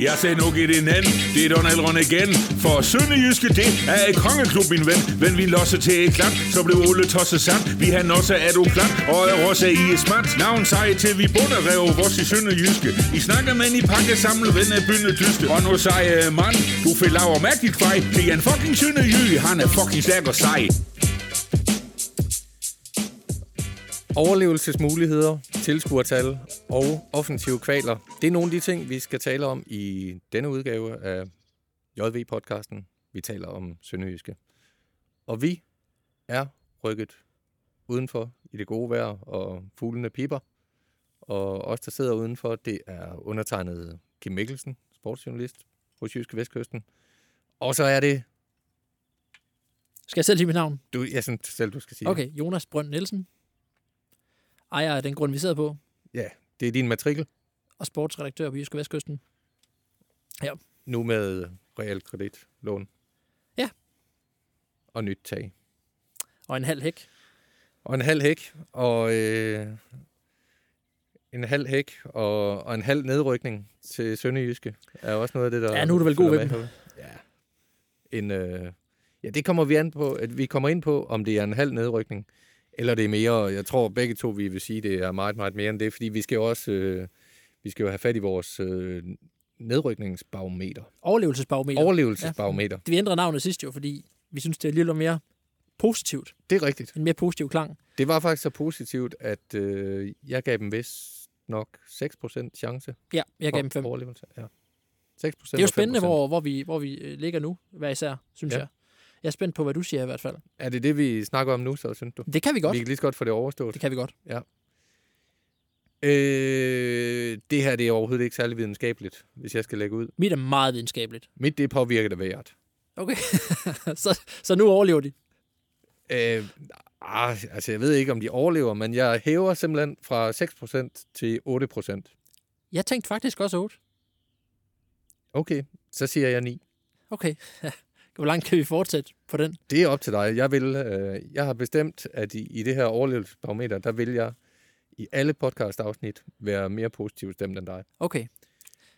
Jeg sagde nu i din anden, det er Donald Røn igen. For Sønderjyske, det er et kongeklub, min ven. Men vi losser til et klap, så blev Ole tosset sand. Vi har også er du klap, og er også i et smart. Navn sej til vi bunder rev vores i Sønderjyske. I snakker med i pakke samlet ven af bynde tyske. Og nu siger øh, mand, du fik laver mærkeligt kvej. Det er en fucking Sønderjyge, han er fucking stærk og sej. Overlevelsesmuligheder, tilskuertal og offensive kvaler. Det er nogle af de ting, vi skal tale om i denne udgave af JV-podcasten. Vi taler om Sønderjyske. Og vi er rykket udenfor i det gode vejr, og fuglene piper. Og os, der sidder udenfor, det er undertegnet Kim Mikkelsen, sportsjournalist hos Jyske Vestkysten. Og så er det... Skal jeg selv sige mit navn? Du, jeg synes selv, du skal sige. Okay, Jonas Brønd Nielsen. Ejer af den grund, vi sidder på. Ja, det er din matrikel. Og sportsredaktør på Jyske Vestkysten. Ja. Nu med realkreditlån. Ja. Og nyt tag. Og en halv hæk. Og en halv hæk, og øh, en halv hæk, og, og en halv nedrykning til Sønderjyske er også noget af det, der... Ja, nu er du vel god ved dem. med. Ja. En, øh, ja, det kommer vi an på, at vi kommer ind på, om det er en halv nedrykning, eller det er mere. Jeg tror begge to, vi vil sige, det er meget, meget mere end det, fordi vi skal jo også øh, vi skal jo have fat i vores øh, nedrykningsbarometer. Overlevelsesbarometer. Overlevelsesbarometer. Vi ændrede navnet sidst jo, fordi vi synes, det er lidt mere positivt. Det er rigtigt. En mere positiv klang. Det var faktisk så positivt, at øh, jeg gav dem vist nok 6% chance. Ja, jeg gav dem for fem. Overlevelse. Ja. 6% Det er jo spændende, 5%. hvor, hvor, vi, hvor vi øh, ligger nu, hver især, synes Ja. jeg. Jeg er spændt på, hvad du siger i hvert fald. Er det det, vi snakker om nu, så synes du? Det kan vi godt. Vi kan lige så godt få det overstået. Det kan vi godt. Øh, det her det er overhovedet ikke særlig videnskabeligt, hvis jeg skal lægge ud. Mit er meget videnskabeligt. Mit det er påvirket af vejret. Okay. så, så nu overlever de. Øh, ah, altså, jeg ved ikke, om de overlever, men jeg hæver simpelthen fra 6% til 8%. Jeg tænkte faktisk også 8. Okay, så siger jeg 9. Okay. Hvor langt kan vi fortsætte på den? Det er op til dig. Jeg, vil, øh, jeg har bestemt, at i, i det her overlevelsesbarometer, der vil jeg i alle podcast-afsnit være mere positiv stemt end dig. Okay.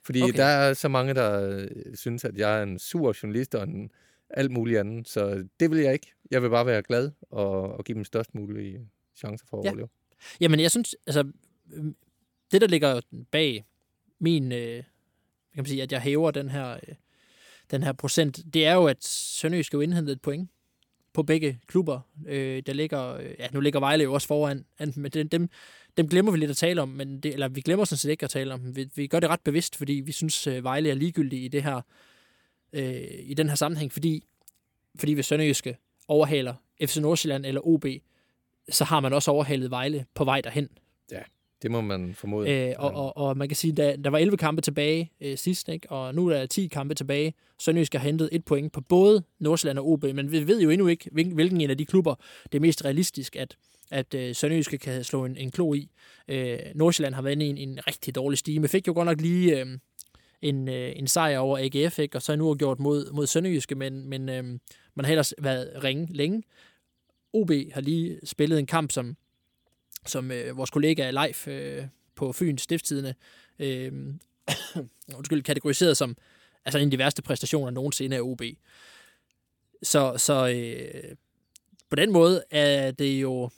Fordi Okay. der er så mange, der øh, synes, at jeg er en sur journalist og en alt muligt andet. Så det vil jeg ikke. Jeg vil bare være glad og, og give dem størst mulige chancer for at Ja. overleve. Jamen, jeg synes, altså, det der ligger bag min, øh, kan man sige, at jeg hæver den her, øh, den her procent, det er jo, at Sønderjysk skal jo indhente et point på begge klubber. Øh, der ligger, ja, nu ligger Vejle jo også foran, men dem, dem, dem glemmer vi lidt at tale om, men det, eller vi glemmer sådan set ikke at tale om dem. Vi, vi gør det ret bevidst, fordi vi synes, øh, Vejle er ligegyldig i det her, øh, i den her sammenhæng, fordi, fordi hvis Sønderjyske overhaler FC Nordsjælland eller OB, så har man også overhalet Vejle på vej derhen. Det må man formode. Øh, og, og, og man kan sige, der, der var 11 kampe tilbage øh, sidst, ikke? og nu er der 10 kampe tilbage. Sønderjysk har hentet et point på både Nordsjælland og OB, men vi ved jo endnu ikke, hvilken, hvilken en af de klubber, det er mest realistisk, at, at øh, Sønderjyske kan slå en, en klo i. Øh, Nordsjælland har været inde i en, en rigtig dårlig stime. Fik jo godt nok lige øh, en, øh, en sejr over AGF, ikke? og så er nu gjort mod, mod Sønderjyske, men, men øh, man har ellers været ringe længe. OB har lige spillet en kamp, som som øh, vores kollega Leif øh, på Fyns Stiftstidende øh, undskyld, kategoriseret som altså en af de værste præstationer nogensinde af OB. Så, så øh, på den måde er det jo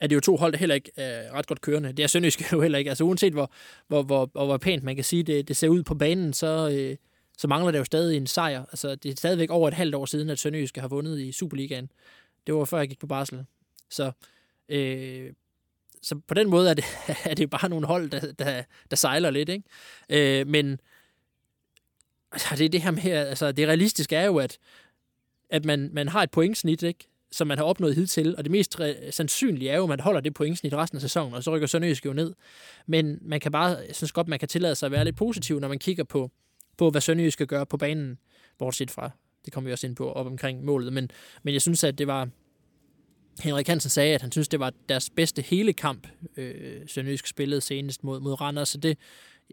er det jo to hold, der heller ikke er ret godt kørende. Det er Sønderjysk jo heller ikke. Altså uanset hvor, hvor, hvor, hvor, hvor pænt man kan sige, det, det ser ud på banen, så, øh, så mangler der jo stadig en sejr. Altså det er stadigvæk over et halvt år siden, at Sønderjysk har vundet i Superligaen. Det var før jeg gik på barsel. Så Øh, så på den måde er det, er det bare nogle hold, der, der, der sejler lidt. Ikke? Øh, men altså, det er det her med, altså det realistiske er jo, at, at man, man har et pointsnit, ikke? som man har opnået hidtil, og det mest re- sandsynlige er jo, at man holder det pointsnit resten af sæsonen, og så rykker Sønderjysk jo ned. Men man kan bare, jeg synes godt, man kan tillade sig at være lidt positiv, når man kigger på, på hvad Sønderjysk skal gøre på banen, bortset fra, det kommer vi også ind på op omkring målet, men, men jeg synes, at det var, Henrik Hansen sagde, at han synes, det var deres bedste hele kamp, øh, Sønderjysk spillede senest mod, mod Randers, så det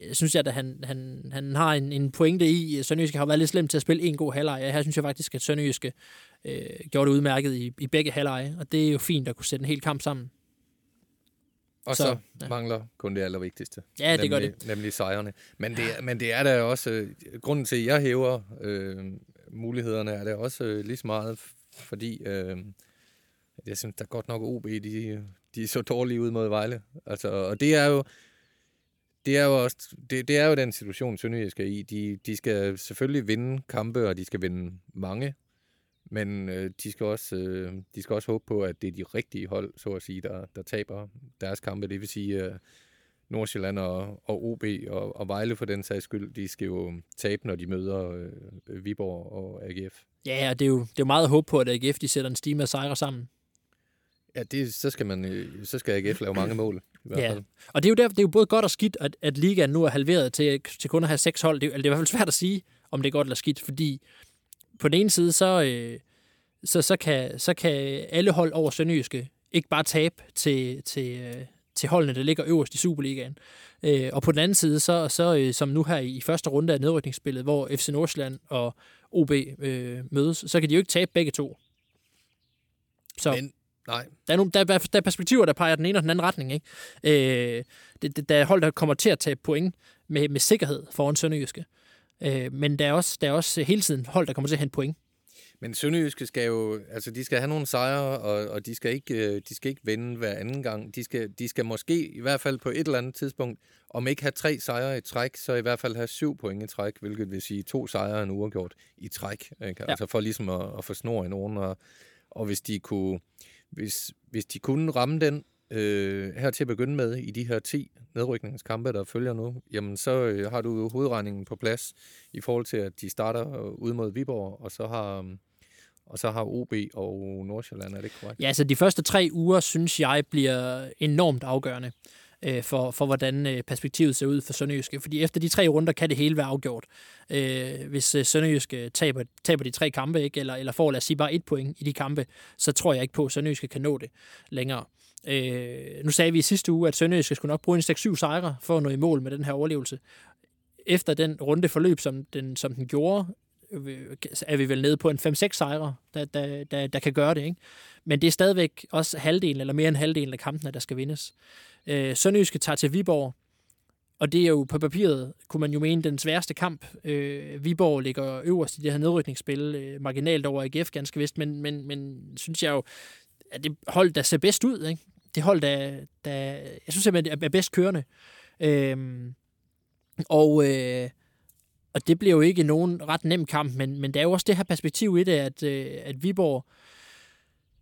jeg synes jeg, at han, han, han har en, en pointe i. Sønderjyske har været lidt slemt til at spille en god halvleg. Her synes jeg faktisk, at Sønderjyske øh, gjorde det udmærket i, i begge halvleje, og det er jo fint at kunne sætte en hel kamp sammen. Og Så, så, ja. mangler kun det allervigtigste. Ja, det gør nemlig, det. Nemlig sejrene. Men det, er- men det er da også... øh, Grunden til, at jeg hæver øh, mulighederne, er det også øh, lige så meget, fordi øh, jeg synes da godt nok, OB, de, de er så dårlige ud mod Vejle. Altså, og det er jo... Det er jo, også, det, det er jo den situation, Sønderjysk er i. De, de skal selvfølgelig vinde kampe, og de skal vinde mange. Men øh, de, skal også, øh, de skal også håbe på, at det er de rigtige hold, så at sige, der, der taber deres kampe. Det vil sige, øh, Nordsjælland og, og OB og, og Vejle for den sags skyld, de skal jo tabe, når de møder øh, Viborg og AGF. Ja, og det er jo, det er jo meget håb på, at AGF de sætter en stime af sejre sammen. Ja, det, så, skal man, øh, så skal AGF lave mange mål. I hvert Ja. fald. Og det er jo, der, det er jo både godt og skidt, at, at ligaen nu er halveret til, til kun at have seks hold. Det, er- det er i hvert fald svært at sige, om det er godt eller skidt, fordi på den ene side, så, øh, så, så, kan, så kan alle hold over Sønderjyske ikke bare tabe til, til, øh, til holdene, der ligger øverst i Superligaen. Øh, og på den anden side, så, så øh, som nu her i første runde af nedrykningsspillet, hvor FC Nordsjælland og OB øh, mødes, så kan de jo ikke tabe begge to. Så Men, nej, der er, nogle, der, er, der er perspektiver, der peger den ene og den anden retning. Ikke? Øh, det, det, der er hold, der kommer til at tage point med, med sikkerhed foran Sønderjyske. Øh, men der er, også, der er også hele tiden hold, der kommer til at hente point. Men Sønderjyske skal jo, altså de skal have nogle sejre, og, og de, skal ikke, øh, de skal ikke vinde hver anden gang. De skal, de skal måske i hvert fald på et eller andet tidspunkt, om ikke have tre sejre i træk, så i hvert fald have syv point i træk, hvilket vil sige to sejre og en uafgjort i træk. Ikke? Ja. Altså for ligesom at, at få snor i nogen, og, og hvis de kunne, hvis, hvis de kunne ramme den øh, her til at begynde med i de her 10 nedrykningskampe, der følger nu, jamen så øh, har du jo hovedregningen på plads i forhold til, at de starter øh, ud mod Viborg, og så har, øh, og så har OB og Nordsjælland, er det korrekt? Ja, altså de første tre uger, synes jeg, bliver enormt afgørende øh, for, for, hvordan øh, perspektivet ser ud for Sønderjyske. Fordi efter de tre runder kan det hele være afgjort. Øh, hvis øh, Sønderjyske taber, taber de tre kampe, ikke, eller, eller får, lad os sige, bare et point i de kampe, så tror jeg ikke på, at Sønderjyske kan nå det længere. Øh, nu sagde vi i sidste uge, at Sønderjyske skulle nok bruge en 6-7 sejre for at nå i mål med den her overlevelse. Efter den runde forløb, som den, som den gjorde, øh, er vi vel nede på en 5-6 sejre, der, der, der, der kan gøre det. Ikke? Men det er stadigvæk også halvdelen, eller mere end halvdelen af kampene, der skal vindes. Øh, Sønderjyske tager til Viborg, og det er jo på papiret, kunne man jo mene, den sværeste kamp. Øh, Viborg ligger øverst i det her nedrykningsspil, øh, marginalt over AGF ganske vist, men, men, men synes jeg jo, at det hold, der ser bedst ud, ikke? det hold, der, der jeg synes simpelthen, er bedst kørende. Øh, og, øh, og det bliver jo ikke nogen ret nem kamp, men, men der er jo også det her perspektiv i det, at, øh, at Viborg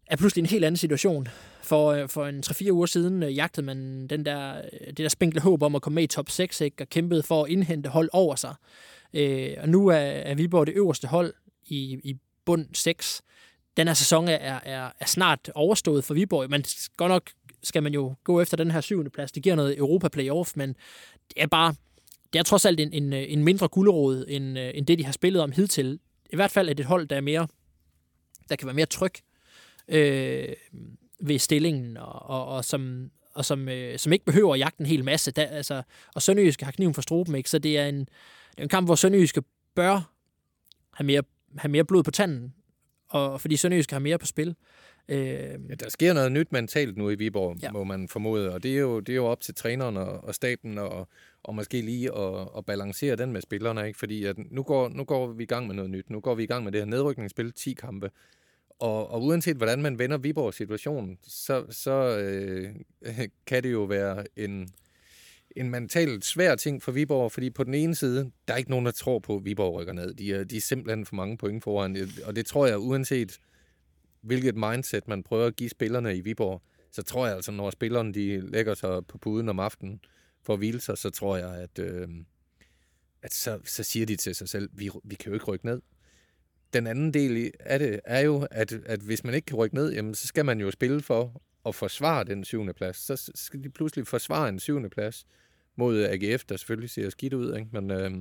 er pludselig en helt anden situation. For, øh, for en 3-4 uger siden øh, jagtede man den der, øh, det der spinkle håb om at komme med i top 6, ikke? og kæmpede for at indhente hold over sig. Øh, og nu er, er Viborg det øverste hold i, i bund 6. Den her sæson er, er, er snart overstået for Viborg. Man godt nok skal man jo gå efter den her syvende plads. Det giver noget Europa Playoff, men det er bare, det er trods alt en, en, øh, en mindre gulderåd, end, end det, de har spillet om hidtil. I hvert fald er det et hold, der er mere, der kan være mere tryg øh, ved stillingen, og, og, og som, og som, øh, som ikke behøver at jagte en hel masse. Der, altså, og Sønderjyske har kniven for struben, ikke? så det er, en, det er en kamp, hvor Sønderjyske bør have mere, have mere blod på tanden, og fordi Sønderjyske har mere på spil. Øh, Ja, der sker noget nyt mentalt nu i Viborg, ja. må man formode, og det er jo, det er jo op til træneren og, og staben og, og måske lige at, at balancere den med spillerne, ikke? fordi at nu, går, nu går vi i gang med noget nyt. Nu går vi i gang med det her nedrykningsspil, 10 kampe, og, og uanset hvordan man vender Viborgs situation, så, så øh, kan det jo være en, en mentalt svær ting for Viborg, fordi på den ene side, der er ikke nogen, der tror på, at Viborg rykker ned. De er, de er simpelthen for mange point foran, og det tror jeg, uanset hvilket mindset man prøver at give spillerne i Viborg, så tror jeg altså, når spillerne de lægger sig på puden om aftenen for at hvile sig, så tror jeg, at, øh, at så, så siger de til sig selv, vi, vi kan jo ikke rykke ned. Den anden del i- af det er jo, at, at hvis man ikke kan rykke ned, jamen, så skal man jo spille for at forsvare den syvende plads. Så skal de pludselig forsvare en syvende plads mod AGF, der selvfølgelig ser skidt ud, ikke? men øh,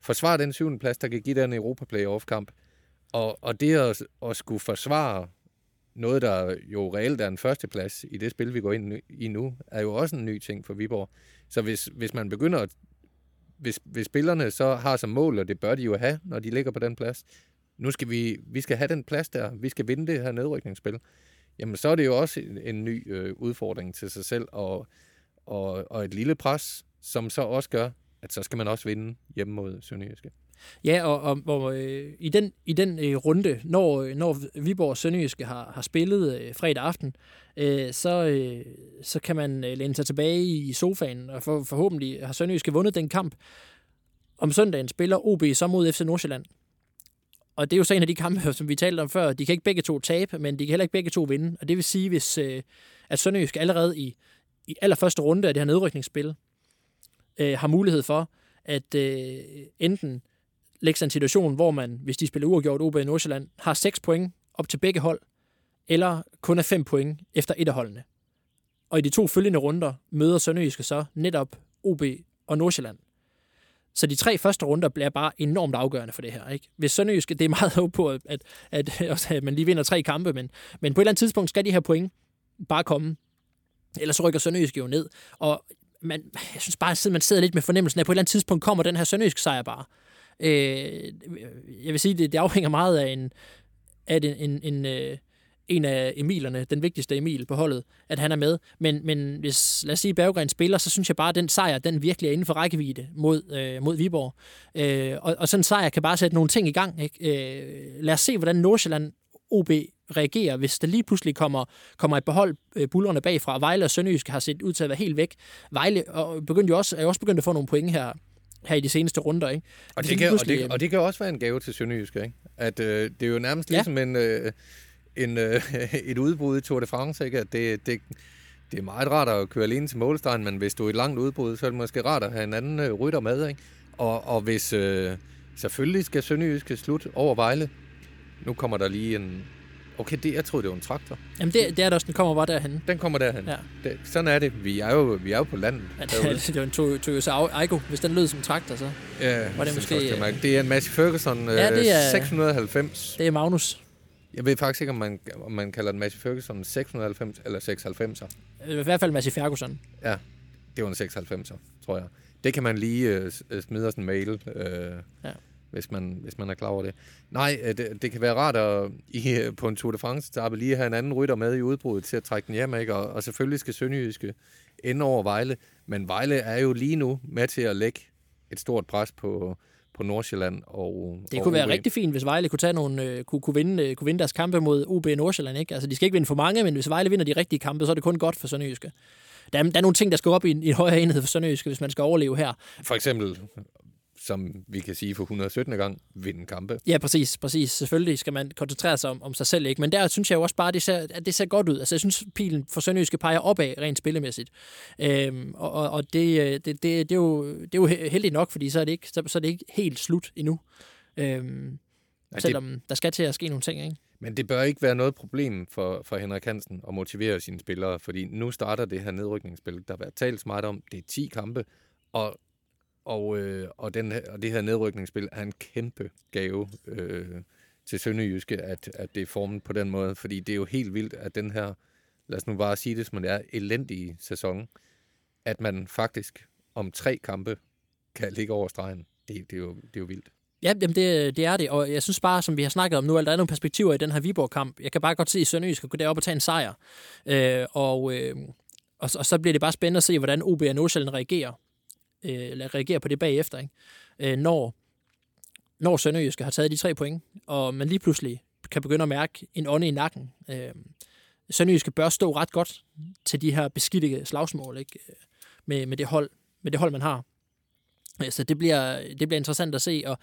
forsvare den syvende plads, der kan give den Europa Playoff-kamp. Og, og det at, at skulle forsvare noget, der jo reelt er en førsteplads i det spil, vi går ind i nu, er jo også en ny ting for Viborg. Så hvis, hvis man begynder at hvis, hvis spillerne så har som mål, og det bør de jo have, når de ligger på den plads, nu skal vi, vi skal have den plads der, vi skal vinde det her nedrykningsspil, jamen så er det jo også en, en ny øh, udfordring til sig selv, og, og, og et lille pres, som så også gør, at så skal man også vinde hjemme mod Sønderjyske. Ja, og, og, og øh, i den, i den øh, runde, når, når Viborg og Sønderjyske har, har spillet øh, fredag aften, øh, så, øh, så kan man øh, læne sig tilbage i sofaen, og for, forhåbentlig har Sønderjyske vundet den kamp. Om søndagen spiller OB så mod FC Nordsjælland. Og det er jo så en af de kampe, som vi talte om før. De kan ikke begge to tabe, men de kan heller ikke begge to vinde. Og det vil sige, hvis øh, at Sønderjysk allerede i, i allerførste runde af det her nedrykningsspil øh, har mulighed for at øh, enten lægge sig en situation, hvor man, hvis de spiller uafgjort OB i Nordsjælland, har 6 point op til begge hold, eller kun er 5 point efter et af holdene. Og i de to følgende runder møder Sønderjyske så netop OB og Nordsjælland. Så de tre første runder bliver bare enormt afgørende for det her. Ikke? Hvis Sønderjyske, det er meget håb på, at, at, at, at man lige vinder tre kampe, men, men på et eller andet tidspunkt skal de her point bare komme. Ellers rykker Sønderjyske jo ned. Og man, jeg synes bare, at man sidder lidt med fornemmelsen af, at på et eller andet tidspunkt kommer den her Sønderjyske sejr bare. Øh, jeg vil sige, det, det afhænger meget af en, at en, en, en, øh, en af Emilerne, den vigtigste Emil på holdet, at han er med. Men, men hvis, lad os sige, Berggren spiller, så synes jeg bare, at den sejr, den virkelig er inden for rækkevidde mod, øh, mod Viborg. Øh, og, og sådan en sejr kan bare sætte nogle ting i gang. Ikke? Øh, lad os se, hvordan Nordsjælland OB reagerer, hvis der lige pludselig kommer, kommer et behold øh, bullerne bagfra. Vejle og Sønderjysk har set ud til at være helt væk. Vejle og begyndte jo også, er jo også begyndt at få nogle point her, her i de seneste runder. Ikke? Og det, kan, og, det, og det kan også være en gave til Sønderjysk, ikke? At øh, det er jo nærmest ja. ligesom en, øh, en, øh, et udbrud i Tour de France, ikke? At det, det, det er meget rart at køre alene til målstregen, men hvis du er et langt udbrud, så er det måske rart at have en anden øh, rytter med, ikke? Og, og hvis... Øh, selvfølgelig skal Sønderjysk slut over Vejle. Nu kommer der lige en, Okay, det, jeg troede, det var en traktor. Jamen, det, det er det også. Den kommer bare derhen. Den kommer derhen. Ja. Det, sådan er det. Vi er jo, vi er jo på landet. Ja, det, det var en Toyota Aygo. Hvis den lød som en traktor, så ja, var det måske... Det, det er en Massey Ferguson ja, det er, 690. Det er Magnus. Jeg ved faktisk ikke, om man, om man kalder den Massey Ferguson 690 eller 690'er. I hvert fald Massey Ferguson. Ja, det var en 690'er, tror jeg. Det kan man lige uh, smide os en mail. Uh, ja hvis man, hvis man er klar over det. Nej, øh, det, det kan være rart at, i, på en Tour de France etape lige have en anden rytter med i udbruddet til at trække den hjem, ikke? Og, og selvfølgelig skal Sønderjyske ende over Vejle, men Vejle er jo lige nu med til at lægge et stort pres på, på Nordsjælland. Og, det kunne og være OB. rigtig fint, hvis Vejle kunne, tage nogle, øh, kunne, kunne, vinde, øh, kunne vinde deres kampe mod OB og Nordsjælland. Ikke? Altså, de skal ikke vinde for mange, men hvis Vejle vinder de rigtige kampe, så er det kun godt for Sønderjyske. Der er, der er nogle ting, der skal op i en, i en højere enhed for Sønderjyske, hvis man skal overleve her. For eksempel som vi kan sige for 117. gang, vinde kampe. Ja, præcis. præcis. Selvfølgelig skal man koncentrere sig om, om sig selv, ikke? Men der synes jeg jo også bare, at det ser, at det ser godt ud. Altså, jeg synes, pilen for Sønderjyske peger opad rent spillemæssigt. Øhm, og og det, øh, det, det, det, er jo, det er jo heldigt nok, fordi så er det ikke, så, så er det ikke helt slut endnu. Øhm, ja, selvom det... der skal til at ske nogle ting, ikke? Men det bør ikke være noget problem for, for Henrik Hansen at motivere sine spillere, fordi nu starter det her nedrykningsspil. Der har været talt smart om, det er 10 kampe, og og, øh, og, den, og det her nedrykningsspil er en kæmpe gave øh, til Sønderjyske, at, at det er formet på den måde. Fordi det er jo helt vildt, at den her, lad os nu bare sige det som det er, elendige sæson, at man faktisk om tre kampe kan ligge over stregen. Det, det, er, jo, det er jo vildt. Ja, jamen det, det er det, og jeg synes bare, som vi har snakket om nu, at der er nogle perspektiver i den her Viborg-kamp. Jeg kan bare godt se, at Sønderjysk skal gå derop og tage en sejr. Øh, og, øh, og, og så bliver det bare spændende at se, hvordan OB og Nordsjælland reagerer øh, reagere på det bagefter, ikke? Øh, når, når Sønderjyske har taget de tre point, og man lige pludselig kan begynde at mærke en ånde i nakken. Øh, Sønderjyske bør stå ret godt til de her beskidte slagsmål ikke? Med, med, det hold, med det hold, man har. Så det bliver, det bliver interessant at se, og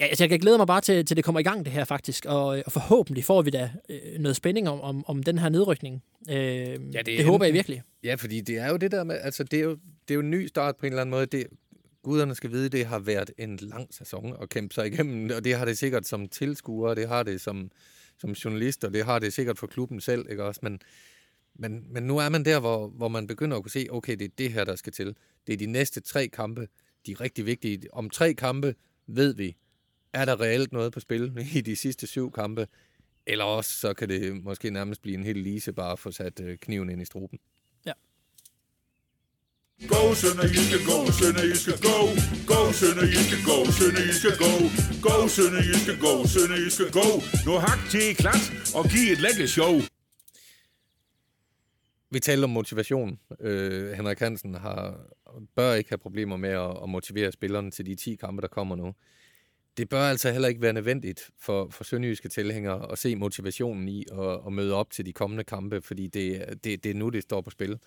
Ja, altså jeg kan glæde mig bare til, til det kommer i gang, det her faktisk, og, og forhåbentlig får vi da øh, noget spænding om, om, om den her nedrykning. Øh, ja, det, det håber jeg virkelig. Ja, fordi det er jo det der med, altså det er jo, det er jo en ny start på en eller anden måde. Det, guderne skal vide, det har været en lang sæson at kæmpe sig igennem, og det har det sikkert som tilskuer, det har det som, som journalist, og det har det sikkert for klubben selv, ikke også? Men, men, men nu er man der, hvor, hvor man begynder at kunne se, okay, det er det her, der skal til. Det er de næste tre kampe, de er rigtig vigtige. Om tre kampe, ved vi, er der reelt noget på spil i de sidste syv kampe, eller også så kan det måske nærmest blive en helt lise bare at få sat øh, kniven ind i struben. Go, Sønderjyske, go, Sønderjyske, go. Go, Sønderjyske, go, Sønderjyske, go. Go, Sønderjyske, go, Sønderjyske, go. Nu hak til klat og giv et lækkert show. Vi talte om motivation. Øh, Henrik Hansen har, bør ikke have problemer med at, at motivere spillerne til de 10 kampe, der kommer nu. Det bør altså heller ikke være nødvendigt for, for sønderjyske tilhængere at se motivationen i at, at møde op til de kommende kampe, fordi det, det, det er nu, det står på spil.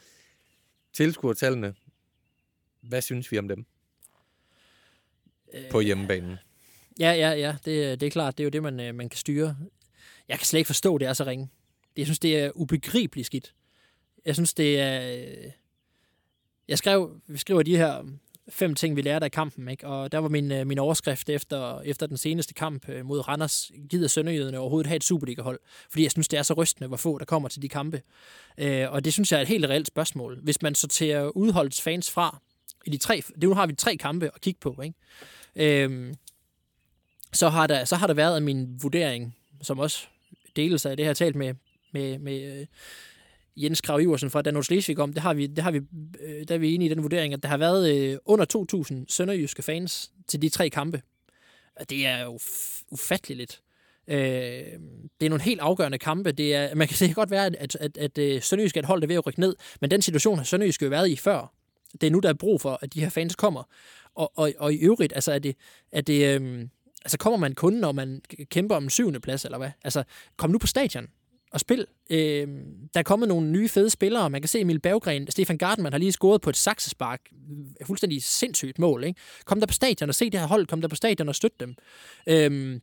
Tilskuertallene, hvad synes vi om dem på Øh, hjemmebanen? Ja, ja, ja. Det, det er klart. Det er jo det, man, øh, man kan styre. Jeg kan slet ikke forstå, det er så ringe. Jeg synes, det er ubegribeligt skidt. Jeg synes, det er... øh, Jeg skrev, vi skriver de her fem ting, vi lærte af kampen, ikke? og der var min, øh, min overskrift efter, efter den seneste kamp øh, mod Randers, gider Sønderjyderne overhovedet have et Superliga-hold, fordi jeg synes, det er så rystende, hvor få der kommer til de kampe. Øh, og det synes jeg er et helt reelt spørgsmål. Hvis man sorterer udholdets fans fra, i de tre, det nu har vi tre kampe at kigge på, ikke? Øh, så har der, så har der været min vurdering, som også deles af det, her talt med, med, med øh, Jens Krav Iversen fra Danos Slesvig om, det har vi, det har vi, øh, der er vi enige i den vurdering, at der har været øh, under 2.000 sønderjyske fans til de tre kampe. Det er jo ufatteligt lidt. Øh, det er nogle helt afgørende kampe. Det er, man kan se godt være, at, at, at, at øh, Sønderjysk er et hold, der er ved at rykke ned, men den situation har Sønderjysk jo været i før. Det er nu, der er brug for, at de her fans kommer. Og, og, og i øvrigt, altså er det, er det øhm, altså kommer man kun, når man kæmper om en syvende plads, eller hvad? Altså, kom nu på stadion og spil. Øh, der er kommet nogle nye fede spillere. Man kan se Emil Berggren, Stefan Gardenman har lige scoret på et saksespark. Fuldstændig sindssygt mål, ikke? Kom der på stadion og se det her hold. Kom der på stadion og støtte dem. Øh,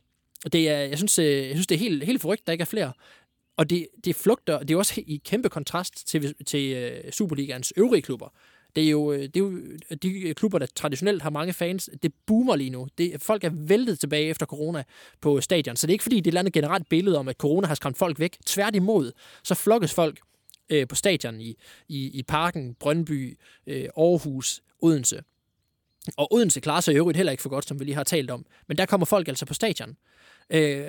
det er, jeg, synes, øh, jeg synes, det er helt, helt forrygt, der ikke er flere. Og det, det flugter, det er også i kæmpe kontrast til, til øh, Superligaens øvrige klubber. Det er, jo, øh, det er jo øh, de klubber, der traditionelt har mange fans. Det boomer lige nu. Det, folk er væltet tilbage efter corona på stadion. Så det er ikke fordi, det er et eller andet generelt billede om, at corona har skræmt folk væk. Tværtimod, så flokkes folk øh, på stadion i, i, i Parken, Brøndby, øh, Aarhus, Odense. Og Odense klarer sig i øvrigt heller ikke for godt, som vi lige har talt om. Men der kommer folk altså på stadion. Øh,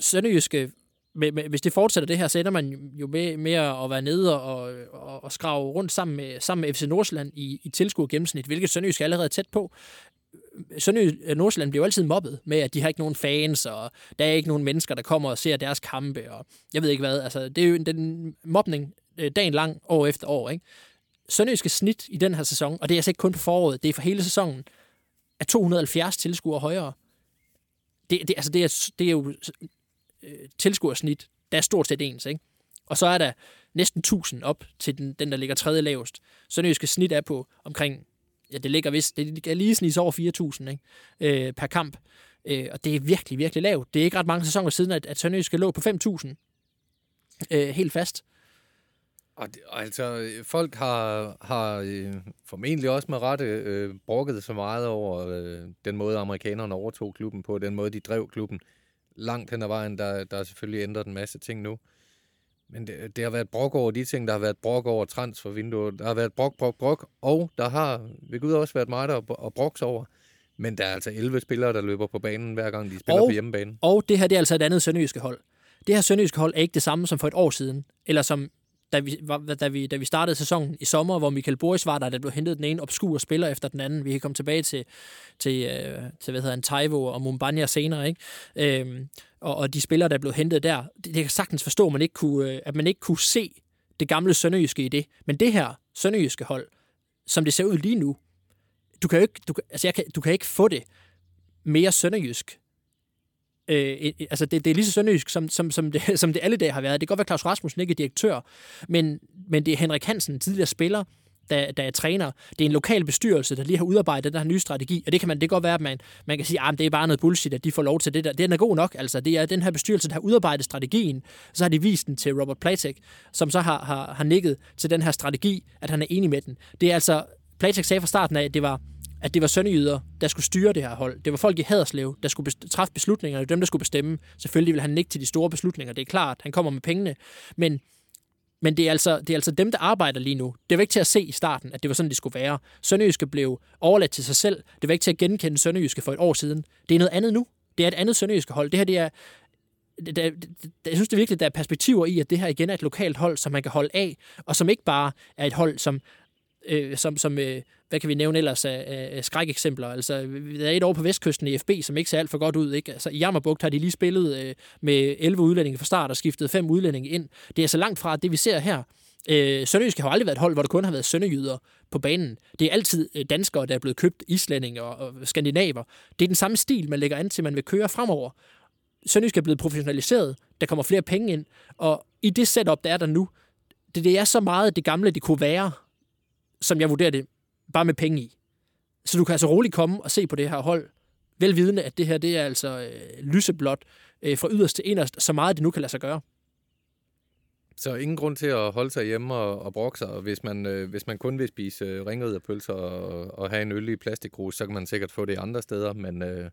Sønderjyske men, men hvis det fortsætter det her, så ender man jo med, med at være nede og, og, og skrave rundt sammen med, sammen med FC Nordsjælland i, i tilskuer gennemsnit, hvilket Sønderjysk er allerede tæt på. Sønderjysk, øh, Nordsjælland bliver jo altid mobbet med, at de har ikke nogen fans, og der er ikke nogen mennesker, der kommer og ser deres kampe, og jeg ved ikke hvad. Altså, det er jo den mobning øh, dagen lang, år efter år. Ikke? Sønderjyske snit i den her sæson, og det er altså ikke kun på foråret, det er for hele sæsonen, er 270 tilskuere højere. Det, det, altså det, er, det er jo øh, tilskuersnit, der er stort set ens, ikke? Og så er der næsten 1000 op til den, den der ligger tredje lavest. Sønderjyske snit er på omkring, ja, det ligger vist, det er lige snit over 4000 ikke? Øh, per kamp. Øh, og det er virkelig, virkelig lavt. Det er ikke ret mange sæsoner siden, at, at Sønderjyske lå på 5000 øh, helt fast. Og det, altså, folk har, har øh, formentlig også med rette øh, brokket så meget over øh, den måde, amerikanerne overtog klubben på, den måde, de drev klubben. Langt hen ad vejen, der, der er selvfølgelig ændret en masse ting nu. Men det, det har været brok over de ting, der har været brok over transfervinduet, der har været brok, brok, brok, og der har ved Gud også været meget at, at brokse over. Men der er altså 11 spillere, der løber på banen, hver gang de spiller Og- på hjemmebane. Og det her, det er altså et andet sønderjyske hold. Det her sønderjyske hold er ikke det samme som for et år siden, eller som da vi, var- da vi, da vi startede sæsonen i sommer, hvor Michael Boris var der, der blev hentet den ene obskur spiller efter den anden. Vi kan komme tilbage til, til, øh, til hvad hedder han, Taivo og Mumbanya senere, ikke? Øhm, og, og de spillere, der blev hentet der, det, det kan sagtens forstå, at man, ikke kunne, øh, at man ikke kunne se det gamle sønderjyske i det. Men det her sønderjyske hold, som det ser ud lige nu, du kan jo ikke, du, altså jeg kan, du kan ikke få det mere sønderjysk Øh, altså det, det er lige så sønderjysk, som, som, som, det, som det alle dage har været. Det kan godt være, Claus Rasmussen ikke er direktør, men, men det er Henrik Hansen, tidligere spiller, der, der er træner. Det er en lokal bestyrelse, der lige har udarbejdet den her nye strategi, og det kan man det kan godt være, at man, man kan sige, ah, at det er bare noget bullshit, at de får lov til det der. Den er god nok, altså. Det er den her bestyrelse, der har udarbejdet strategien, så har de vist den til Robert Platek, som så har, har, har nikket til den her strategi, at han er enig med den. Det er altså, Platek sagde fra starten af, at det var at det var sønderjyder, der skulle styre det her hold. Det var folk i Haderslev, der skulle best- træffe beslutninger. Det var dem, der skulle bestemme. Selvfølgelig vil han ikke til de store beslutninger, det er klart. Han kommer med pengene. Men, men det, er altså, det er altså dem, der arbejder lige nu. Det var ikke til at se i starten, at det var sådan, det skulle være. Sønderjyske blev overladt til sig selv. Det var ikke til at genkende Sønderjyske for et år siden. Det er noget andet nu. Det er et andet Sønderjyske hold. Det her, det er, der, der, jeg synes det virkelig, der er perspektiver i, at det her igen er et lokalt hold, som man kan holde af, og som ikke bare er et hold, som, øh, som, som øh, hvad kan vi nævne ellers af, af skrækeksempler? Altså, der er et år på vestkysten i FB, som ikke ser alt for godt ud. Ikke? Altså, I Jammerbugt har de lige spillet øh, med 11 udlændinge fra start og skiftet fem udlændinge ind. Det er så langt fra det, vi ser her. Øh, Sønderjysk har aldrig været et hold, hvor der kun har været sønderjyder på banen. Det er altid øh, danskere, der er blevet købt, islændinge og, og skandinaver. Det er den samme stil, man lægger an til, man vil køre fremover. Sønderjysk er blevet professionaliseret, der kommer flere penge ind, og i det setup, der er der nu, det, det er så meget det gamle, det kunne være, som jeg vurderer det, bare med penge i. Så du kan altså roligt komme og se på det her hold, velvidende, at det her det er altså øh, lyseblåt øh, fra yderst til inderst, så meget det nu kan lade sig gøre. Så ingen grund til at holde sig hjemme og, og brokke sig. Hvis man, øh, hvis man kun vil spise øh, ringriderpølser og, og have en øl i plastikgrus, så kan man sikkert få det andre steder, men, øh,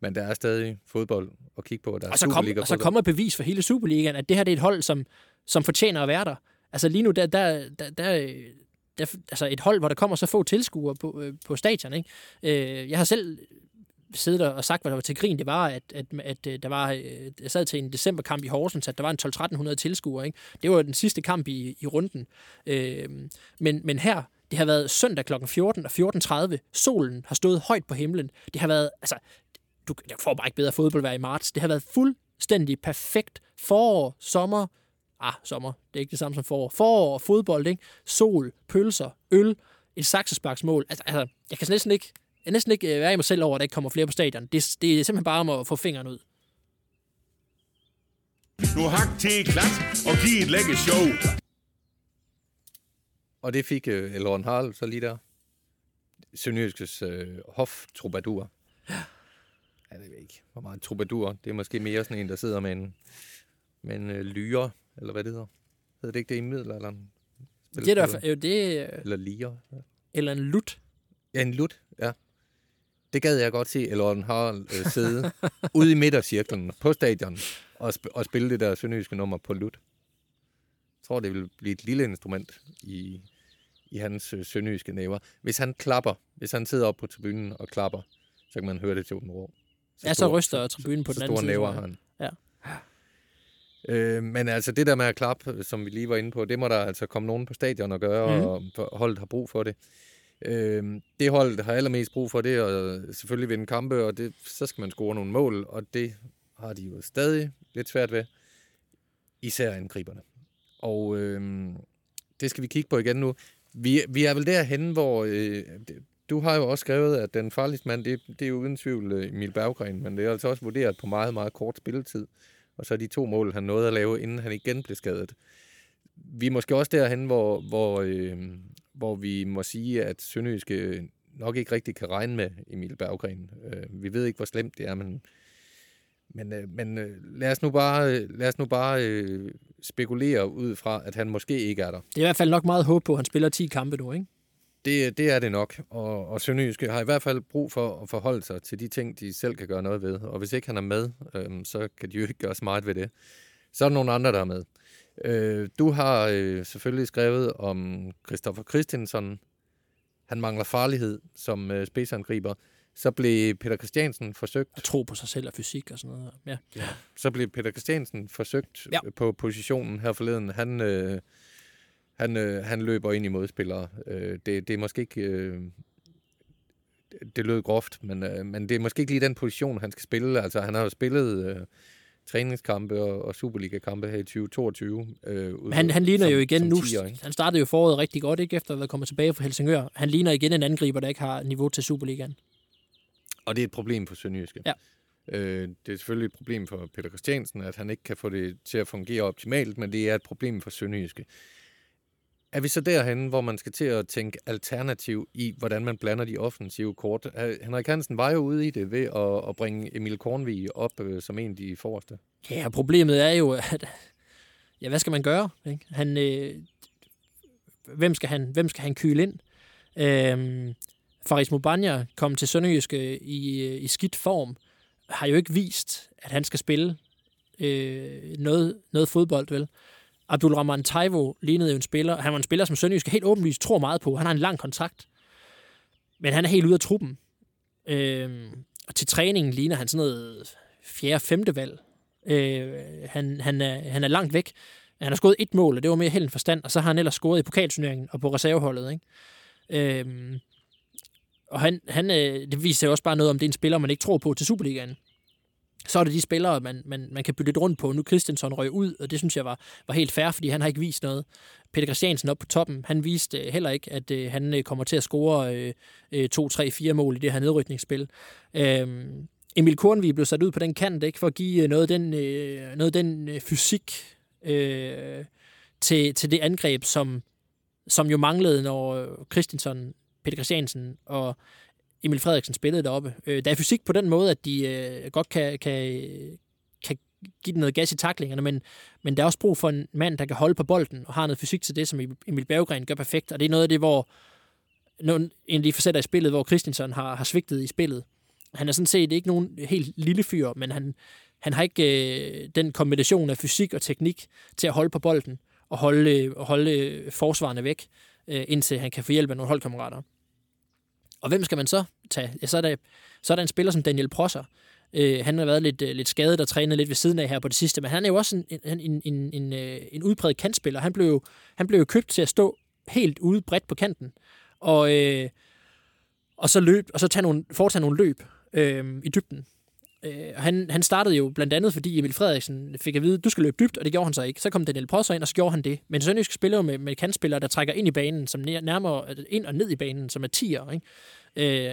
men der er stadig fodbold at kigge på. Der er og, så kom, og så kommer bevis for hele Superligaen, at det her det er et hold, som, som fortjener at være der. Altså lige nu, der, der, der, der, der, altså et hold, hvor der kommer så få tilskuere på, øh, på stadion. Ikke? Øh, jeg har selv siddet og sagt, hvad der var til grin, det var, at, at, at, øh, der var, øh, jeg sad til en decemberkamp i Horsens, at der var en 12-1300 tilskuere. Ikke? Det var den sidste kamp i, i runden. Øh, men, men her, det har været søndag kl. 14 og 14.30. Solen har stået højt på himlen. Det har været, altså, du jeg får bare ikke bedre fodboldvejr i marts. Det har været fuldstændig perfekt forår, sommer, ah, sommer, det er ikke det samme som forår. Forår, fodbold, ikke? sol, pølser, øl, et saksesparksmål. Altså, altså, jeg kan næsten ikke, jeg næsten ikke øh, være i mig selv over, at der ikke kommer flere på stadion. Det, det er simpelthen bare om at få fingeren ud. Nu hak til klat og giv et lække show. Og det fik uh, Elrond Harl så lige der. Sønderjyskes uh, hoftrubadur. Ja. Det ved jeg ikke, hvor meget troubadour. Det er måske mere sådan en, der sidder med en, med en uh, lyre, eller hvad det hedder. Hedder det ikke det i middelalderen? Det er der, jo det... Eller liger. Eller en lut. Ja, en lut, ja. Det gad jeg godt se, eller den har øh, sidde ude i midtercirklen på stadion og, sp- og spille det der sønderjyske nummer på lut. Jeg tror, det vil blive et lille instrument i, i hans øh, sønderjyske næver. Hvis han klapper, hvis han sidder op på tribunen og klapper, så kan man høre det til åben rå. Så ja, så ryster tribunen på så, den anden side. Så store næver har han. Ja. Øh, men altså det der med at klappe, som vi lige var inde på, det må der altså komme nogen på stadion og gøre, mm. og holdet har brug for det. Øh, det hold, der har allermest brug for det, og selvfølgelig vinde kampe, og det, så skal man score nogle mål, og det har de jo stadig lidt svært ved, især angriberne. Og øh, det skal vi kigge på igen nu. Vi, vi er vel derhen, hvor... Øh, du har jo også skrevet, at den farligste mand, det, det er jo uden tvivl øh, Emil Berggren, men det er altså også vurderet på meget, meget kort spilletid. Og så de to mål, han nåede at lave, inden han igen blev skadet. Vi er måske også derhen, hvor, hvor, øh, hvor vi må sige, at Sønderjyske nok ikke rigtig kan regne med Emil Berggren. Øh, vi ved ikke, hvor slemt det er, men, men, øh, men øh, lad os nu bare, lad os nu bare øh, spekulere ud fra, at han måske ikke er der. Det er i hvert fald nok meget håb på, at han spiller 10 kampe nu, ikke? Det, det er det nok, og, og Sønderjyske har i hvert fald brug for at forholde sig til de ting, de selv kan gøre noget ved. Og hvis ikke han er med, øh, så kan de jo ikke gøre så meget ved det. Så er der nogle andre, der er med. Øh, du har øh, selvfølgelig skrevet om Christoffer Christensen. Han mangler farlighed som øh, spidsangriber. Så blev Peter Christiansen forsøgt... At tro på sig selv og fysik og sådan noget. Ja. ja. Så blev Peter Christiansen forsøgt ja. på positionen her forleden. Han, øh, han, øh, han løber ind i modspillere. Øh, det, det er måske ikke... Øh, det lød groft, men, øh, men det er måske ikke lige den position, han skal spille. Altså, han har jo spillet... Øh, træningskampe og, og Superliga-kampe her i 2022. Øh, han, han ligner som, jo igen nu, tiger, han startede jo foråret rigtig godt, ikke efter at være kommet tilbage fra Helsingør. Han ligner igen en angriber, der ikke har niveau til Superligaen. Og det er et problem for Sønderjyske. Ja. Øh, det er selvfølgelig et problem for Peter Christiansen, at han ikke kan få det til at fungere optimalt, men det er et problem for Sønderjyske. Er vi så derhen, hvor man skal til at tænke alternativ i, hvordan man blander de offensive kort? Øh, Henrik Hansen var jo ude i det ved at, at bringe Emil Kornvig op øh, som en af de forreste. Ja, problemet er jo, at ja, hvad skal man gøre? Ikke? Han, øh, hvem, skal han, hvem skal han kyle ind? Øh, Faris Mubanya kom til Sønderjyske i, øh, i skidt form, har jo ikke vist, at han skal spille øh, noget, noget fodbold, vel? Abdul Rahman Taivo lignede jo en spiller. Han var en spiller, som Sønderjysk helt åbenlyst tror meget på. Han har en lang kontrakt. Men han er helt ude af truppen. Øh, og til træningen ligner han sådan noget fjerde, femte valg. Øh, han, han, er, han er langt væk. Han har scoret et mål, og det var mere held forstand, og så har han ellers scoret i pokalturneringen og på reserveholdet. Ikke? Øh, og han, han, øh, det viser jo også bare noget om, det er en spiller, man ikke tror på til Superligaen så er det de spillere, man, man, man kan bytte lidt rundt på. Nu Christensen røg ud, og det synes jeg var, var helt fair, fordi han har ikke vist noget. Peter Christiansen op på toppen, han viste øh, heller ikke, at øh, han øh, kommer til at score øh, øh, 2, 3, 4 mål i det her nedrykningsspil. Øh, Emil Kornvig blev sat ud på den kant, ikke, for at give øh, noget af den, øh, noget af den øh, fysik øh, til, til det angreb, som, som jo manglede, når Christensen, Peter Christiansen og Emil Frederiksen spillede deroppe. Øh, der er fysik på den måde, at de øh, godt kan, kan, kan give den noget gas i taklingerne, men, men der er også brug for en mand, der kan holde på bolden og har noget fysik til det, som Emil Berggren gør perfekt. Og det er noget af det, hvor en af de facetter i spillet, hvor Christensen har, har svigtet i spillet. Han er sådan set ikke nogen helt lille fyr, men han, han har ikke øh, den kombination af fysik og teknik til at holde på bolden og holde, øh, holde øh, forsvarende væk, øh, indtil han kan få hjælp af nogle holdkammerater. Og hvem skal man så tage? Ja, så, er der, så er der en spiller som Daniel Prosser. Øh, han har været lidt, øh, lidt skadet og trænet lidt ved siden af her på det sidste, men han er jo også en, en, en, en, en, øh, en udpræget kantspiller. Han blev, han blev købt til at stå helt ude bredt på kanten, og, øh, og så løb, og så tage nogle, foretage nogle løb øh, i dybden. Øh, han, han startede jo blandt andet, fordi Emil Frederiksen fik at vide, du skal løbe dybt, og det gjorde han så ikke. Så kom Daniel Prosser ind, og så gjorde han det. Men Sønderjysk spiller jo med, med kantspillere, der trækker ind i banen, som nærmere øh, ind og ned i banen, som er tiger. Ikke?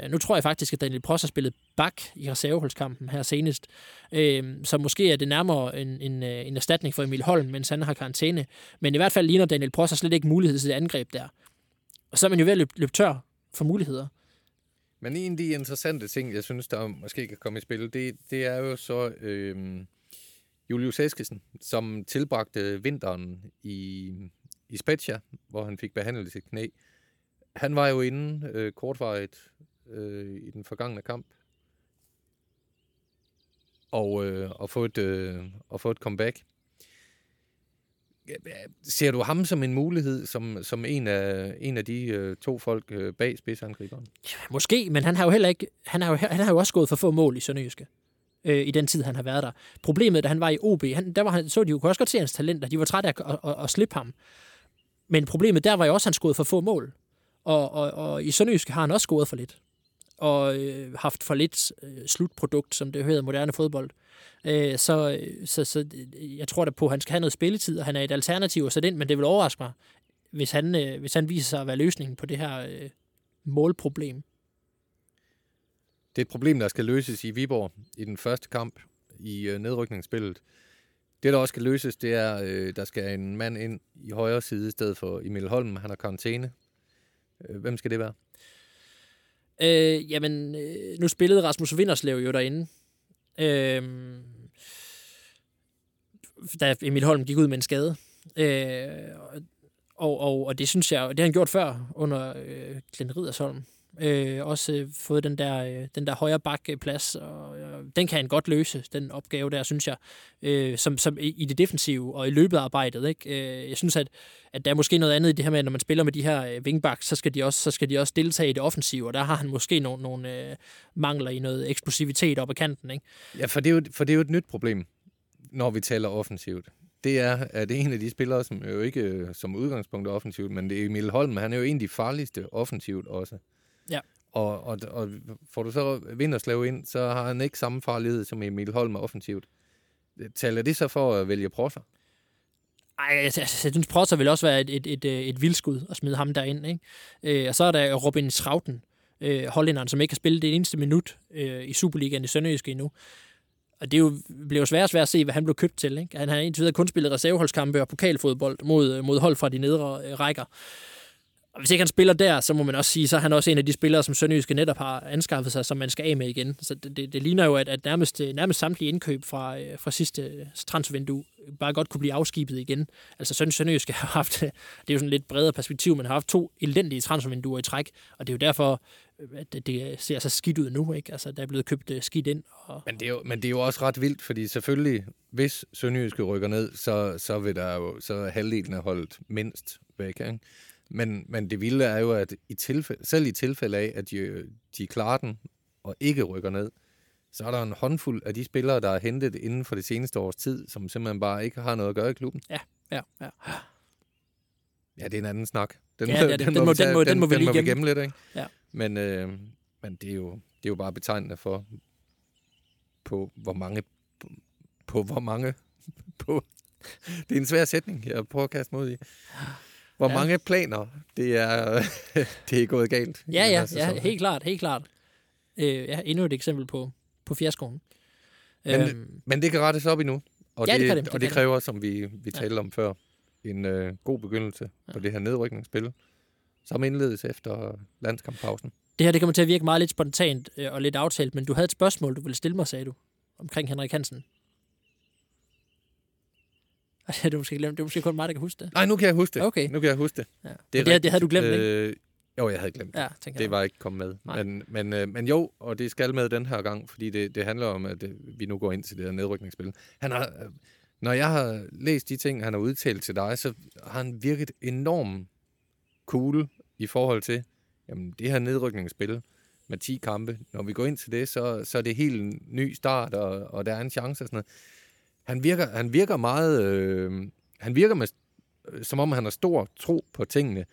Øh, nu tror jeg faktisk, at Daniel Prosser spillede bak i reserveholdskampen her senest. Øh, så måske er det nærmere en, en, øh, en erstatning for Emil Holm, mens han har karantæne. Men i hvert fald ligner Daniel Prosser slet ikke mulighed til det angreb der. Og så er man jo ved at løbe, løbe tør for muligheder. Men en af de interessante ting, jeg synes, der måske kan komme i spil, det, det er jo så øh, Julius Eskesen, som tilbragte vinteren i, i Spezia, hvor han fik behandlet sit knæ. Han var jo inde øh, kortvarigt øh, i den forgangne kamp, og, øh, og, få et, øh, og få et comeback. Ser du ham som en mulighed, som, som en, af, en af de øh, to folk øh, bag spidsangriberen? Måske, men han har jo heller ikke, han har jo, han har jo også gået for få mål i Sønderjyske øh, i den tid, han har været der. Problemet, da han var i OB, han, der var han, så de jo kunne også godt se hans talenter. De var trætte af at, at, at, at slippe ham. Men problemet der var jo også, at han skåede for få mål. Og, og, og i Sønderjysk har han også scoret for lidt. Og øh, haft for lidt øh, slutprodukt, som det hedder moderne fodbold. Øh, så, øh, så, så øh, jeg tror da på, at han skal have noget spilletid, og han er et alternativ at sætte ind, men det vil overraske mig, hvis han, øh, hvis han viser sig at være løsningen på det her øh, målproblem. Det er et problem, der skal løses i Viborg i den første kamp i øh, nedrykningsspillet. Det, der også skal løses, det er, øh, der skal en mand ind i højre side i stedet for Emil Holm. Han har karantæne. Øh, hvem skal det være? Øh, jamen, øh, nu spillede Rasmus Vinderslev jo derinde. Øh, da Emil Holm gik ud med en skade. Øh, og, og, og det synes jeg, det har han gjort før under øh, Glenn Ridersholm. Øh, også øh, fået den der, øh, den der højre bakkeplads, og øh, den kan han godt løse, den opgave der, synes jeg, øh, som, som i, i det defensive og i løbet af arbejdet. Ikke? Øh, jeg synes, at, at der er måske noget andet i det her med, at når man spiller med de her øh, wingbacks, så skal de også, så skal de også deltage i det offensive, og der har han måske nogle, nogle øh, mangler i noget eksplosivitet op ad kanten. Ikke? Ja, for det, er jo, for det er jo et nyt problem, når vi taler offensivt det er, at det er en af de spillere, som jo ikke øh, som udgangspunkt er offensivt, men det er Emil Holm, han er jo en af de farligste offensivt også. Ja. Og, og, og får du så Vinderslev ind, så har han ikke samme farlighed som Emil Holm offensivt. Taler det så for at vælge Prosser? Ej, jeg, jeg, jeg synes, Prosser vil også være et, et, et, et vildskud at smide ham derind. Ikke? Øh, og så er der Robin Schrauten, øh, hollænderen, som ikke har spillet det eneste minut øh, i Superligaen i Sønderjyske endnu. Og det er jo, bliver jo svært og svært at se, hvad han blev købt til. Ikke? Han har indtil videre kun spillet reserveholdskampe og pokalfodbold mod, mod hold fra de nedre øh, rækker. Og hvis ikke han spiller der, så må man også sige, så er han også en af de spillere, som Sønderjyske netop har anskaffet sig, som man skal af med igen. Så det, det, det ligner jo, at, at nærmest, øh, nærmest samtlige indkøb fra, øh, fra sidste øh, transfervindue bare godt kunne blive afskibet igen. Altså Sønderjyske har haft, det er jo sådan lidt bredere perspektiv, men har haft to elendige transfervinduer i træk, og det er jo derfor, at det ser så skidt ud nu, ikke? Altså, der er blevet købt skidt ind. Og... Men, det er jo, men det er jo også ret vildt, fordi selvfølgelig, hvis Sønderjyske rykker ned, så, så vil der jo, så halvdelen af holdet mindst væk, ikke? Men, men det vilde er jo, at i tilfælde, selv i tilfælde af, at de, de klarer den og ikke rykker ned, så er der en håndfuld af de spillere, der er hentet inden for det seneste års tid, som simpelthen bare ikke har noget at gøre i klubben. Ja, ja, ja. Ja, det er en anden snak. Den, ja, den, den, må, den, må, den, må vi lige gemme. gemme lidt, ikke? Ja. Men, øh, men det, er jo, det er jo bare betegnende for, på hvor mange på, hvor mange... På, det er en svær sætning, jeg prøver at kaste mod i. Hvor Ja. ja. mange planer det er, det er gået galt. Ja, ja, ja, helt klart, helt klart. Øh, ja, endnu et eksempel på, på fiaskoen. Men- Øhm, Men det kan rettes op endnu. Og Ja, det det, kan det, det og det kræver, som vi, vi Ja. talte om før, en øh, god begyndelse på det her nedrykningsspil, som indledes efter landskamppausen. det her det kommer til at virke meget lidt spontant øh, og lidt aftalt, men du havde et spørgsmål, du ville stille mig, sagde du, omkring Henrik Hansen. Ej, det er du måske glemt. Det er måske kun mig, der kan huske det. Nej, nu kan jeg huske det. Okay. Nu kan jeg huske det. Ja. Det, Det, det, det havde du glemt, ikke? øh, Jo, jeg havde glemt det. Ja, Det var ikke kommet med. Nej. Men, men, øh, men jo, og det skal med den her gang, fordi det, det handler om, at øh, vi nu går ind til det her nedrykningsspil. Han har, øh, når jeg har læst de ting, han har udtalt til dig, så har han virket enormt cool i forhold til, jamen det her nedrykningsspil med 10 kampe, når vi går ind til det, så, så er det helt en ny start, og, og der er en chance og sådan noget. Han virker, han virker meget, øh, han virker med, øh, som om han har stor tro på tingene.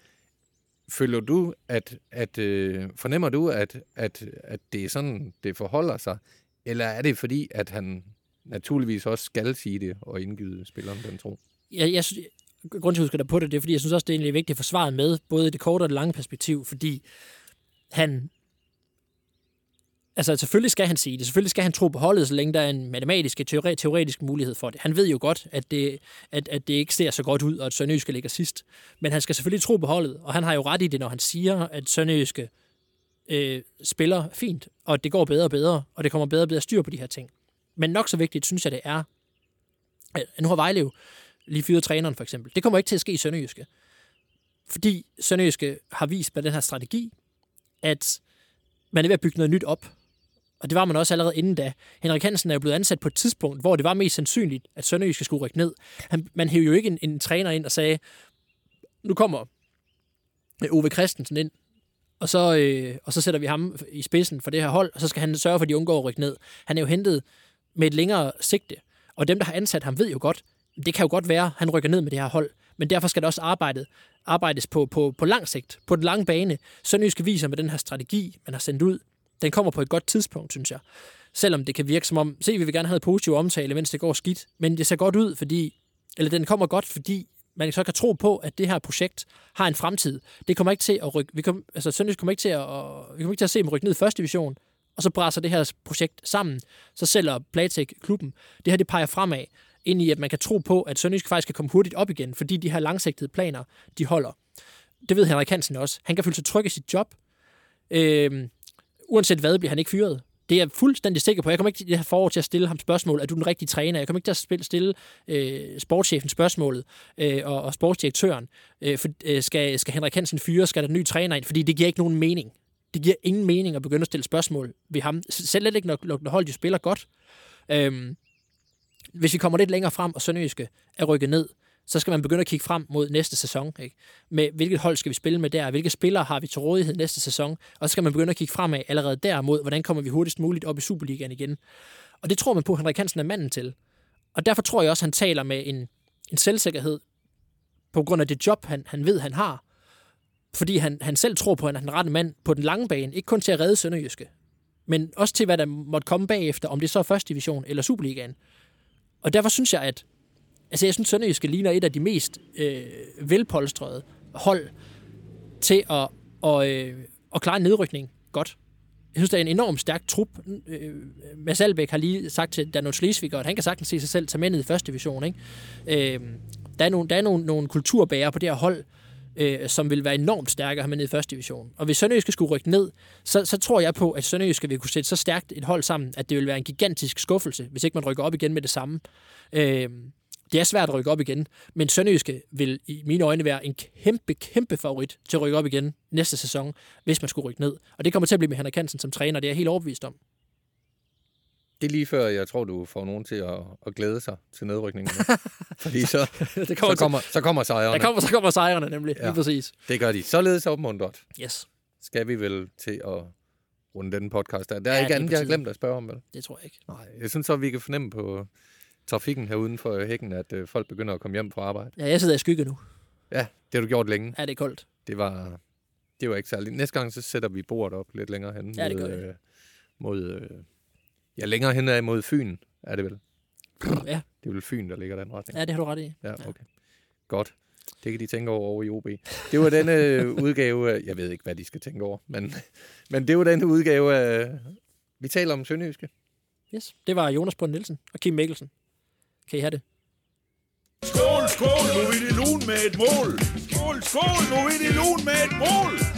Føler du, at, at øh, fornemmer du, at, at, at det er sådan, det forholder sig? Eller er det fordi, at han naturligvis også skal sige det og indgyde spilleren den tro? jeg, jeg synes, grund til, at jeg husker dig på det, det er, fordi jeg synes også, det er egentlig vigtigt at få svaret med, både i det korte og det lange perspektiv, fordi han... Altså, selvfølgelig skal han sige det. Selvfølgelig skal han tro på holdet, så længe der er en matematisk og teore- teoretisk mulighed for det. Han ved jo godt, at det, at, at det ikke ser så godt ud, og at Sønderjyske ligger sidst. Men han skal selvfølgelig tro på holdet, og han har jo ret i det, når han siger, at Sønderjyske øh, spiller fint, og at det går bedre og bedre, og det kommer bedre og bedre styr på de her ting. Men nok så vigtigt, synes jeg, det er, at nu har Vejle jo lige fyret træneren for eksempel. Det kommer ikke til at ske i Sønderjyske. Fordi Sønderjyske har vist med den her strategi, at man er ved at bygge noget nyt op. Og det var man også allerede inden da. Henrik Hansen er jo blevet ansat på et tidspunkt, hvor det var mest sandsynligt, at Sønderjyske skulle rykke ned. Han, man hævde jo ikke en, en træner ind og sagde, nu kommer øh, Ove Christensen ind, og så, øh, og så sætter vi ham i spidsen for det her hold, og så skal han sørge for, at de undgår at rykke ned. Han er jo hentet med et længere sigte, og dem, der har ansat ham, ved jo godt, det kan jo godt være, at han rykker ned med det her hold, men derfor skal der også arbejdet, arbejdes på, på, på lang sigt, på den lange bane. Sønderjyske viser med den her strategi, man har sendt ud, den kommer på et godt tidspunkt, synes jeg. Selvom det kan virke som om, se, vi vil gerne have positiv omtale, mens det går skidt, men det ser godt ud, fordi, eller den kommer godt, fordi man så kan tro på, at det her projekt har en fremtid. Det kommer ikke til at rykke, vi kommer, altså Sønderjysk kommer ikke til at, vi kommer ikke til at se dem rykke ned i første division, og så brænder det her projekt sammen, så sælger Playtech klubben. Det her, det peger fremad, ind i, at man kan tro på, at Sønderjysk faktisk kan komme hurtigt op igen, fordi de her langsigtede planer, de holder. Det ved Henrik Hansen også. Han kan føle sig tryg i sit job. Øh, uanset hvad, bliver han ikke fyret. Det er jeg fuldstændig sikker på. Jeg kommer ikke til det her forår til at stille ham spørgsmål, er du den rigtige træner? Jeg kommer ikke til at spille, stille øh, sportschefen spørgsmålet øh, og, og sportsdirektøren. Øh, for, øh, skal, skal Henrik Hansen fyre? Skal der en ny træner ind? Fordi det giver ikke nogen mening. Det giver ingen mening at begynde at stille spørgsmål ved ham. Selv ikke, når, når holdet jo spiller godt. Øh, hvis vi kommer lidt længere frem, og Sønderjyske er rykket ned, så skal man begynde at kigge frem mod næste sæson. Ikke? Med hvilket hold skal vi spille med der? Hvilke spillere har vi til rådighed næste sæson? Og så skal man begynde at kigge fremad allerede der mod, hvordan kommer vi hurtigst muligt op i Superligaen igen. Og det tror man på, at Henrik Hansen er manden til. Og derfor tror jeg også, at han taler med en, en selvsikkerhed på grund af det job, han, han ved, han har. Fordi han, han selv tror på, at han er den rette mand på den lange bane. Ikke kun til at redde Sønderjyske, men også til, hvad der måtte komme bagefter, om det så er første division eller Superligaen. Og derfor synes jeg, at altså jeg synes, Sønderjyske ligner et af de mest øh, velpolstrede hold til at, og, øh, at klare en nedrykning godt. Jeg synes, det er en enormt stærk trup. Øh, Mads Albeck har lige sagt til Danon Schleswig, at han kan sagtens se sig selv tage med ned i første division. Ikke? Øh, der er, nogle, der er nogle, nogle kulturbærere på det her hold, øh, som vil være enormt stærke at have med ned i første division. Og hvis Sønderjyske skulle rykke ned, så, så tror jeg på, at Sønderjyske vil kunne sætte så stærkt et hold sammen, at det vil være en gigantisk skuffelse, hvis ikke man rykker op igen med det samme. Øh, det er svært at rykke op igen, men Sønderjyske vil i mine øjne være en kæmpe, kæmpe favorit til at rykke op igen næste sæson, hvis man skulle rykke ned. Og det kommer til at blive med Henrik Hansen som træner, det er jeg helt overbevist om. Det er lige før, jeg tror, du får nogen til at, at glæde sig til nedrykningen. Fordi så, det så, kommer kommer, så kommer sejrene. der kommer, så kommer sejrene nemlig, ja. Lige præcis. Det gør de. Således opmuntret Yes, skal vi vel til at runde den podcast der. Der er Ja, ikke det andet, jeg har glemt at spørge om, vel? det tror jeg ikke. Nej, jeg synes så, vi kan fornemme på trafikken her uden for hækken, at øh, folk begynder at komme hjem fra arbejde. Ja, jeg sidder i skygge nu. Ja, det har du gjort længe. Ja, det er koldt. Det var, det var ikke særligt. Næste gang, så sætter vi bordet op lidt længere hen. Ja, det mod, gør vi. øh, mod, øh, ja, længere hen ad mod Fyn, er det vel? Ja, Det er vel Fyn, der ligger den retning. ja, det har du ret i. Ja, okay. Godt. Det kan de tænke over over i OB. Det var denne øh, udgave. Jeg ved ikke, hvad de skal tænke over, men, men det var den udgave af... Vi taler om Sønderjyske. Yes. Det var Jonas Brønd Nielsen og Kim Mikkelsen. Kan I have det? Skål, skål, nu er i lun med et mål. Skål, skål, nu er i lun med et mål.